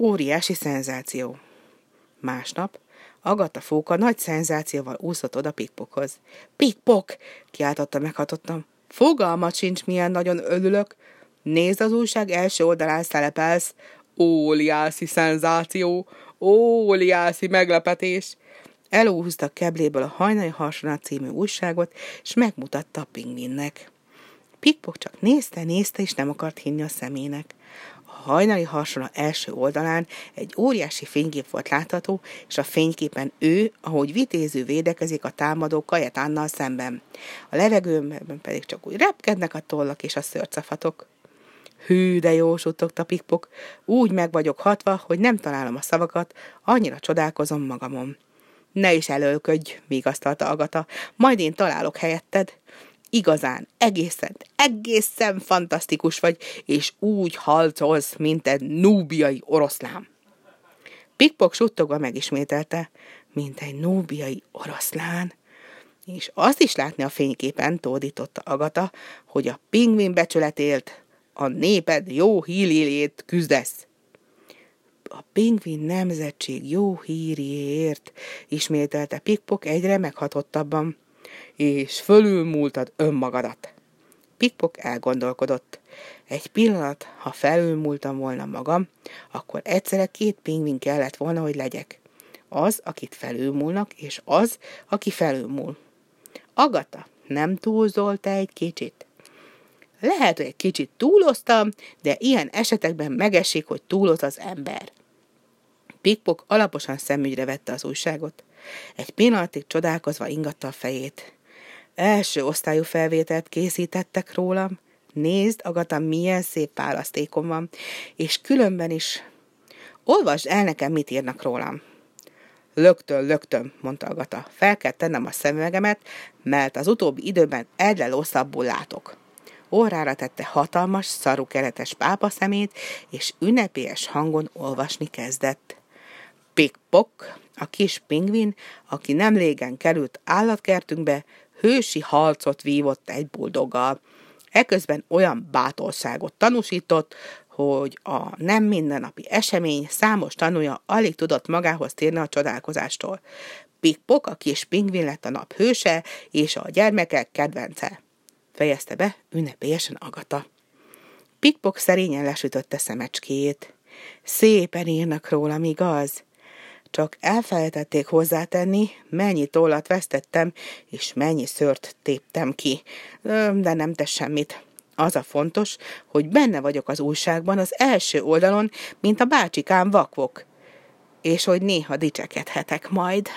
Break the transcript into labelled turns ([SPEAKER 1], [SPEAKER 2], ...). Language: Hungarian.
[SPEAKER 1] Óriási szenzáció. Másnap Agata fóka nagy szenzációval úszott oda Pikpokhoz. Pikpok! kiáltotta meghatottam. Fogalmat sincs, milyen nagyon örülök. Nézd az újság első oldalán szerepelsz. Óriási szenzáció, óriási meglepetés. Elúhúzta kebléből a hajnali hasonlat című újságot, és megmutatta a pingvinnek. Pikpok csak nézte, nézte, és nem akart hinni a szemének. Hajnali hasonlat első oldalán egy óriási fénykép volt látható, és a fényképen ő, ahogy vitéző védekezik a támadó Kajetánnal szemben. A levegőben pedig csak úgy repkednek a tollak és a szörcafatok. Hű, de jó, suttogta Pikpok. Úgy meg vagyok hatva, hogy nem találom a szavakat, annyira csodálkozom magamon. Ne is előködj, vigasztalta Agata, majd én találok helyetted. Igazán, egészen, egészen fantasztikus vagy, és úgy halcolsz, mint egy núbiai oroszlán. Pikpok suttogva megismételte, mint egy núbiai oroszlán. És azt is látni a fényképen, tódította Agata, hogy a pingvin becsületélt, a néped jó hílélét küzdesz. A pingvin nemzetség jó híriért, ismételte Pikpok egyre meghatottabban, és fölülmúltad önmagadat. Pikpok elgondolkodott. Egy pillanat, ha felülmúltam volna magam, akkor egyszerre két pingvin kellett volna, hogy legyek. Az, akit felülmúlnak, és az, aki felülmúl. Agata, nem túlzol te egy kicsit? Lehet, hogy egy kicsit túloztam, de ilyen esetekben megesik, hogy túloz az ember. Pikpok alaposan szemügyre vette az újságot. Egy pillanatig csodálkozva ingatta a fejét. Első osztályú felvételt készítettek rólam. Nézd, Agata, milyen szép választékom van, és különben is. Olvasd el nekem, mit írnak rólam. Lögtön, lögtön, mondta Agata. Fel kell tennem a szemüvegemet, mert az utóbbi időben egyre losszabbul látok. Órára tette hatalmas, szaru keretes pápa szemét, és ünnepélyes hangon olvasni kezdett. Pikpok, a kis pingvin, aki nem régen került állatkertünkbe, hősi halcot vívott egy buldoggal. Eközben olyan bátorságot tanúsított, hogy a nem mindennapi esemény számos tanúja alig tudott magához térni a csodálkozástól. Pikpok, a kis pingvin lett a nap hőse, és a gyermekek kedvence. Fejezte be ünnepélyesen Agata. Pikpok szerényen lesütötte szemecskéjét. Szépen írnak rólam, igaz? Csak elfelejtették hozzátenni, mennyi tollat vesztettem, és mennyi szört téptem ki. De nem tesz semmit. Az a fontos, hogy benne vagyok az újságban az első oldalon, mint a bácsikám vakvok, és hogy néha dicsekedhetek majd.